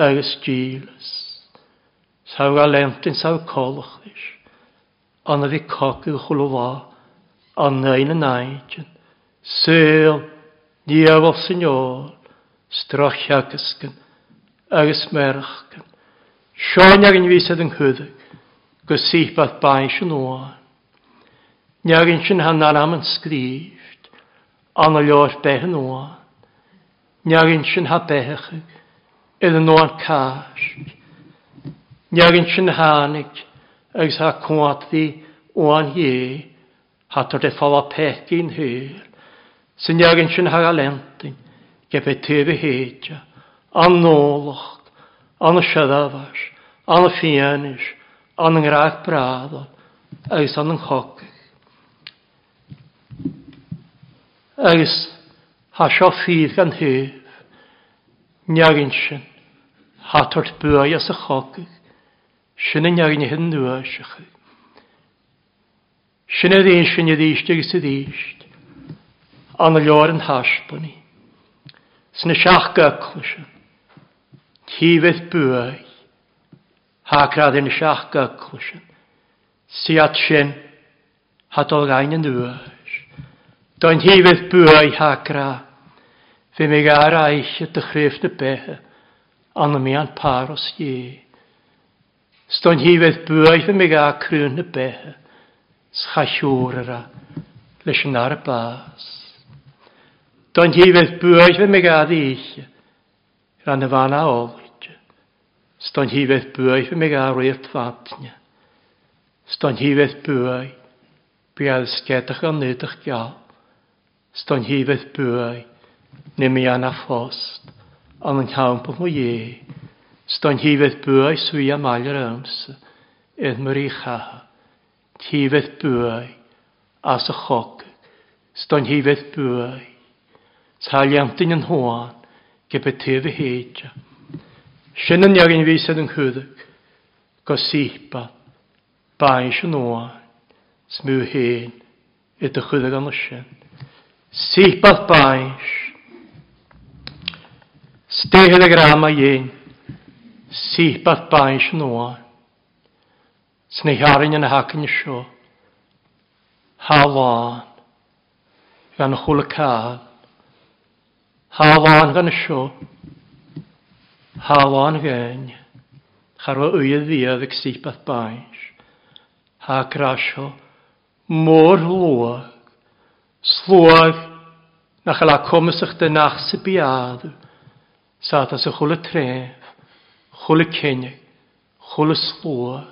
agus gílas. Saw gael lentyn saw colwch ddys, anna fi cogi chwlwa, anna nain yn aigyn, syl, diafol syniol, strach agysgyn, agus merachgyn, Sion ag yn fysad yng Nghydig, gysig bath baes yn oan. Neagin yn sy'n hannar am yn sgrift, an y leor beth yn oan. Nyag yn sy'n ha bechig, idd yn oan casg. Neagin sin hanig, agos ha cwad ddi oan ie, ha tor de fala pechgin hyr. Sy'n neagin sin ha galentyn, gebe tyfu heidja, an noloch, an y siadafas, an y fianis, an yng ngrach bradol, agos an yng chogig. agus ha seo ffydd gan hyf, neagin sin, ha tort bwai as y chogyg, sy'n yn neagin hyn nwa sych. Sin yr un sin y ddysg agos y ddysg, an y lior yn hasbwni, sy'n y siach gaclwys, tifedd bwai, ha grad yn y siach gaclwys, siat sy'n ha gain yn nwa. Da'n hifydd bwa i hagra. Fe mi gair a eich y dychryf dy behe. y mi an paros ie. Sto'n hifydd bwa i fe mi gair crwn dy behe. Schasiwr yra. Leis yn ar y bas. Da'n hifydd bwa i fe mi gair eich. Rhan y fan a olwyd. Sto'n hifydd bwa i fe mi gair rwy'r tfantnia. Sto'n hifydd bwa i. Biael sgedach o'n nidach gael. Sto'n hifedd bwy, ni mi anna ffost, ond yn llawn po mwy e. Sto'n hifedd bwy swy am alio'r ams, edd myr i chaha. Hifedd bwy, as y chog, sto'n hifedd bwai. Taliantyn yn hwan, gebe tefi heidra. Sy'n yn iagin fi sydd yn chwyddig, go sipa, bain sy'n oan, smw hen, ydych chwyddig anna sy'n. Sihbath bais. Stehel grama yin. Sihbath bais noa. Sni harin yn hakin sio. Hawan. Gan chwla cael. Hawan gan sio. Hawan gen. Charwa wyedd ddiad ag sihbath bais. Ha grasio. Môr lwag slwag na chael a comysach dy nach sy biadw sa ta sy chwle tref chwle cenig chwle slwag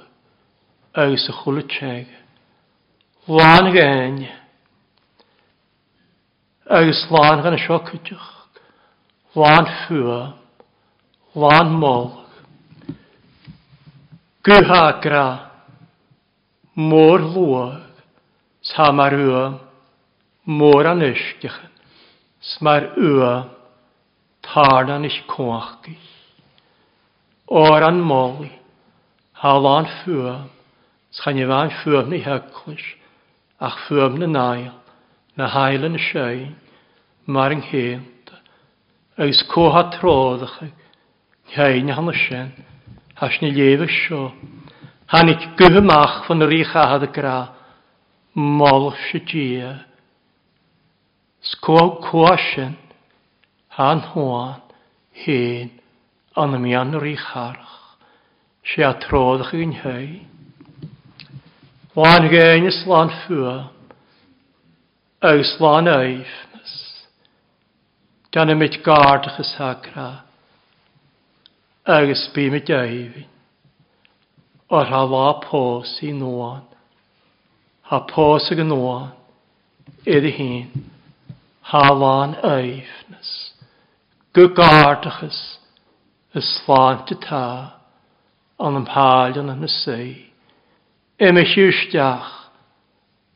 ag sy chwle treg. Lan gain ag slan gan sio cydwch. Lan ffwa lan mol gwha gra môr lwag sa marwam mór an leiscechan, smar ua tar an is coachgi. Or an moli, móli, halan fua, fan fua ni heglis, ach fua na nail, na hael hailen shay, mar yn heint, agus coha trodach, hain han shen, has ni lewe sio, hannig ik gyhymach van rich ahad y gra, mol sy dia, Sgwasian, han hwan, hen, an y mian yr ucharach, se a trodd chi yn hei. Wan gen i slan ffwa, o slan eifnes, dan y mynd gardach y sagra, agos bu mit eifin, o'r hafa pos i nwan, ha pos ag yn nwan, iddi hyn, hálán éifnas, go gáardachas is sláinte tá an yn y na Ym y siúisteach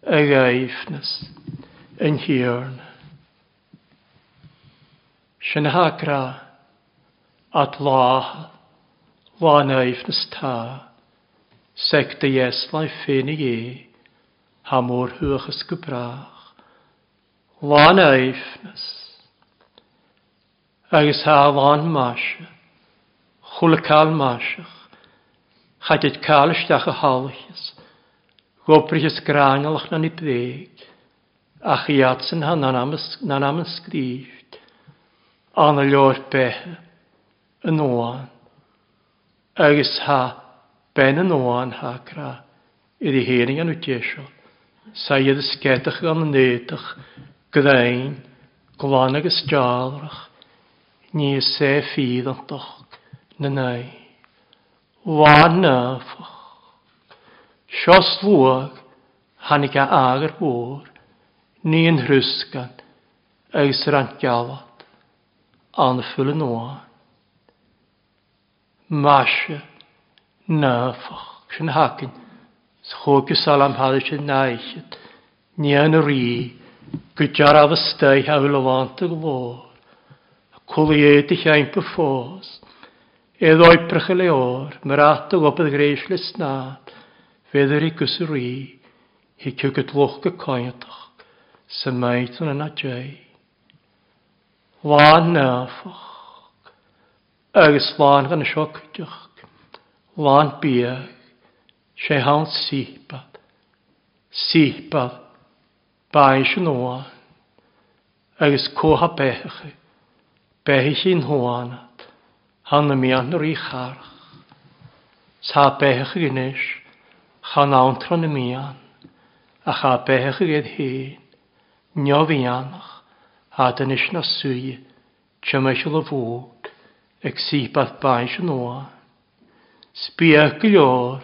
a éifnas yn hirn. Sin hagra at láthe lá éifnas tá, Seta yes lai féna é, ha mór thuachas go brach lán éifnas, agus há lán máise, chulaáil máiseach, chaid cálisteach a hálachas, goprichas gráingalach na nipvéig, a chiaatsan ha na naman an y leor bethe, yn oan, agus ha ben yn oan ha gra, iddi hering an wytiesio, sa i ddysgetach gan yn edrych, Gdain, glán agus deálrach, ní se ffydd an doch, na nai. Wa nafach. Sios lwag, hannig a agar bwr, ni yn hrysgan, eis rhan galad, an ffyl yn oan. Masha, nafach, sy'n hagin, Chwb yw salam hadd eisiau naeth, ni yn y rhi, Gwydiar af ystau hawl o lant y glor. Cwlied i chiaen py ffos. Edd o'i brychel e o'r, myr at o gobydd greis le snad. Fedder i gwsr i, hi cywgyd lwch y coiatach, sy'n maith yn yna jai. Lan nafach, agos lan gan y sioc ydych, lan biag, se hawn sipad, sipad, Bain sy'n nóá agus cóha béthecha béthe sin háánat hanna míannar í charch. Tá béthecha gnéis chan átran y mian. a cha bech i'n hyn. Nio fi anach. a dyn is na suúi te me se fwg. bhóg ag sípath bain sy'n Spíach Sbiach leor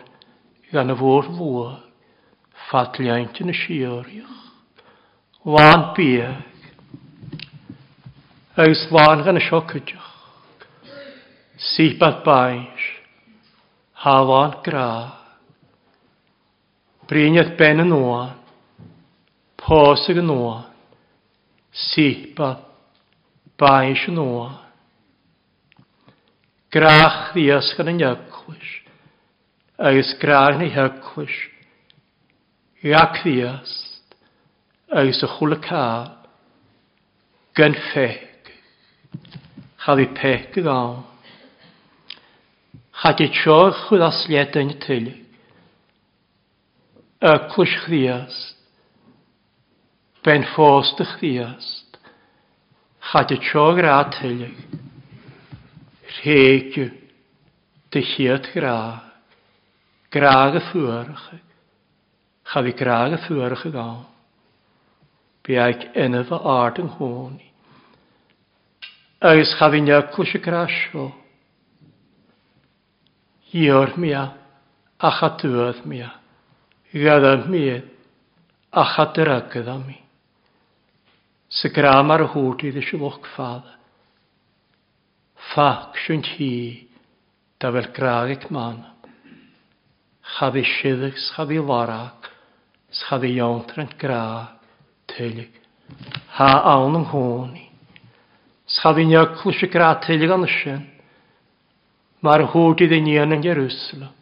gan a fwr. bhór fatleint na siúireach. Wan biag. Eus wan gan y siocydioch. Sibad baes. Ha wan gra. Bryniad ben yn oan. Posig yn oan. Sibad baes yn oan. Grach ddias gan y nyglwys. Eus grach yn ei hyglwys. Iac ddias agus a chula cá gan feic chafu pech go gáil. Chad i teo chud as liad yn y tylu. Y clwys chdiast ben ffost y chriast, chad i teo gra tylu. Rhegiw, dy chiad gra, graag y ffwrch, chafu graag y ffwrch y gael beag enaf a ard yn hwn. Agus chafi nyacl sy'n grasio. Ior mi a chadwad mia, gadad mi a chadragad a mi. Sy gram ar y hwt i ddys y lwch ffad. Ffac sy'n hi, da fel graag ec man. Chafi siddig, chafi larag, chafi iawn trent graag tylig. Ha awn yn hwni. Schafi'n iacl sy'n gra tylig an ysyn. Mae'r hwyd iddi ni yn Jerusalem.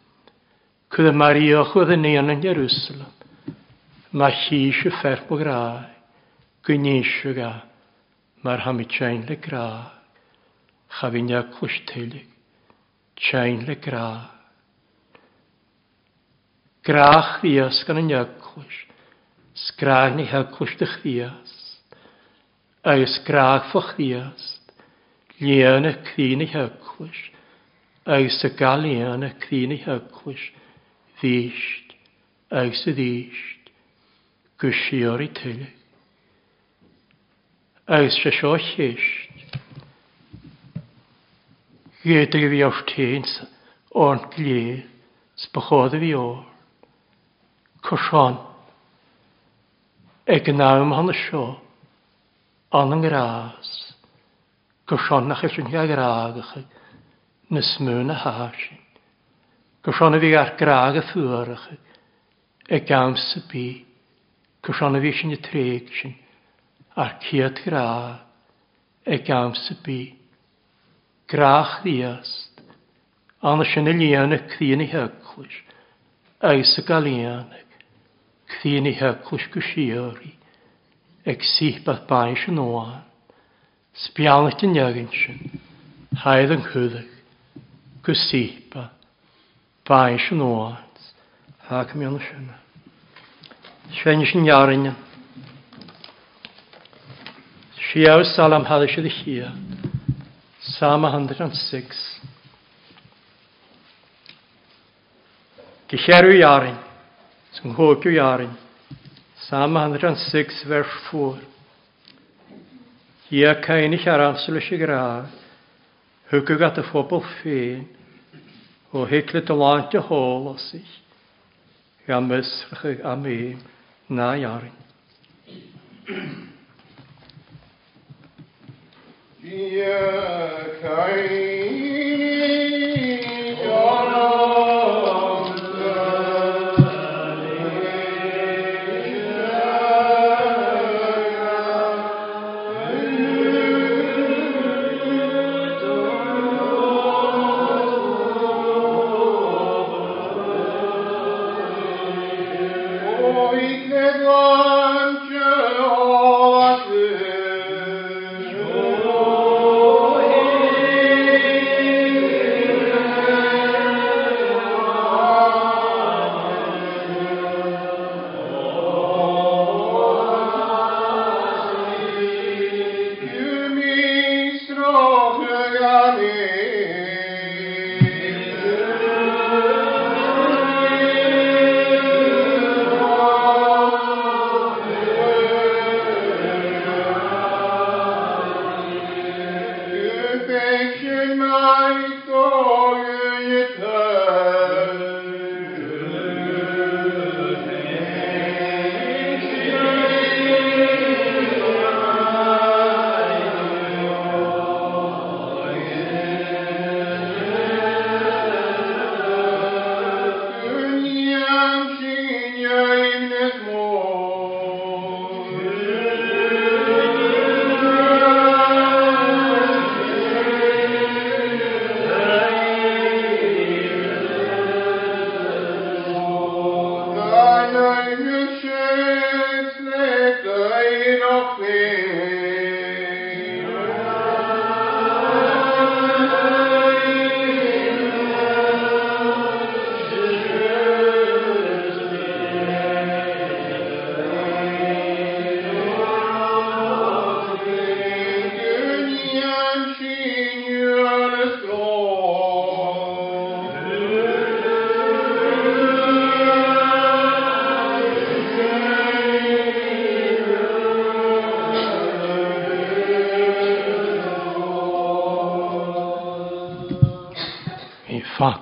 Cwyd y Maria chwyd yn ni yn Jerusalem. Mae chi sy'n fferf bod grai. Gwynisio ga. Mae'r hamidsain le grai. Chafi'n iacl sy'n tylig. Tsain le grai. Grach ddias gan yn iacl sy'n. skragni helkušte hvijast, a je skrag fo hvijast, ljene kvini helkuš, a je se galjene kvini helkuš, višt, a je se višt, kušiori tili. A je se šo hišt, Gede vi o'r tins o'n glir, sbachod vi o'r, Cwrsion ag yn awm hon sio, an yn gras, gysion na chysyn chi ag ragach na smwn a hasin, gysion y fi ar grag a ffwrach ag awm sybi, gysion y fi sy'n y treg sy'n ar ciad graag ag awm sybi, grach ddiast, an y sy'n y lian y cyn i hyglwys, eis y galianag, Cthyn i heglwys go siori. Ag sih beth bai sy'n oan. Sbialnach dyn iagyn sy'n. Haidd yn chwyddach. Go sih beth. Bai sy'n oan. Hag mi ond sy'n. Sven sy'n iarin. Siaw salam hadys ydy hia. Psalm 106. Gycherw i. Sy'n hwgiw iarin. Psalm 106, vers 4. Ia cain i'ch arafsel ysig gra, hwgiw gat y phobl ffein, o hiclet y lant y hôl os ich, gan ysrych am un na iarin.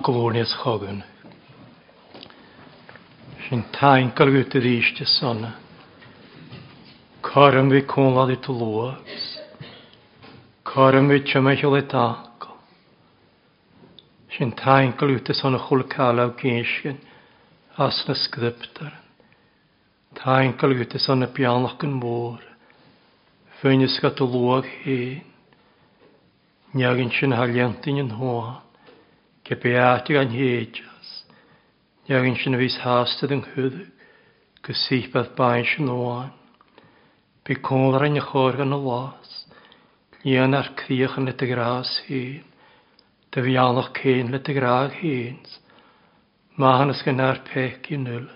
glóníos chogann. Sin tain gorgút a ríiste sonna. Coran bhí cwnlad i tú luas. Coran bhí tsemeichil i tácal. Sin tain gorgút a sanna chulcála a géisgin as na sgryptar. Tain gorgút a sonna bianlach yn môr. Fynis gat o luag hyn. Niagin sy'n haliantin yn hoa. Ge beati gan héjas, Jagin sin a vís hastad an chudig, go síbeth bain sin óáin. Be cólar an chóir gan a lás, Lían ar críoch an lit a grás hén, Da bhí annach céin lit a gráag héns, Mahanas gan ar pech i nul,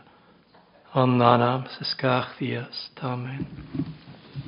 An nanam sa skach ddias, Amen.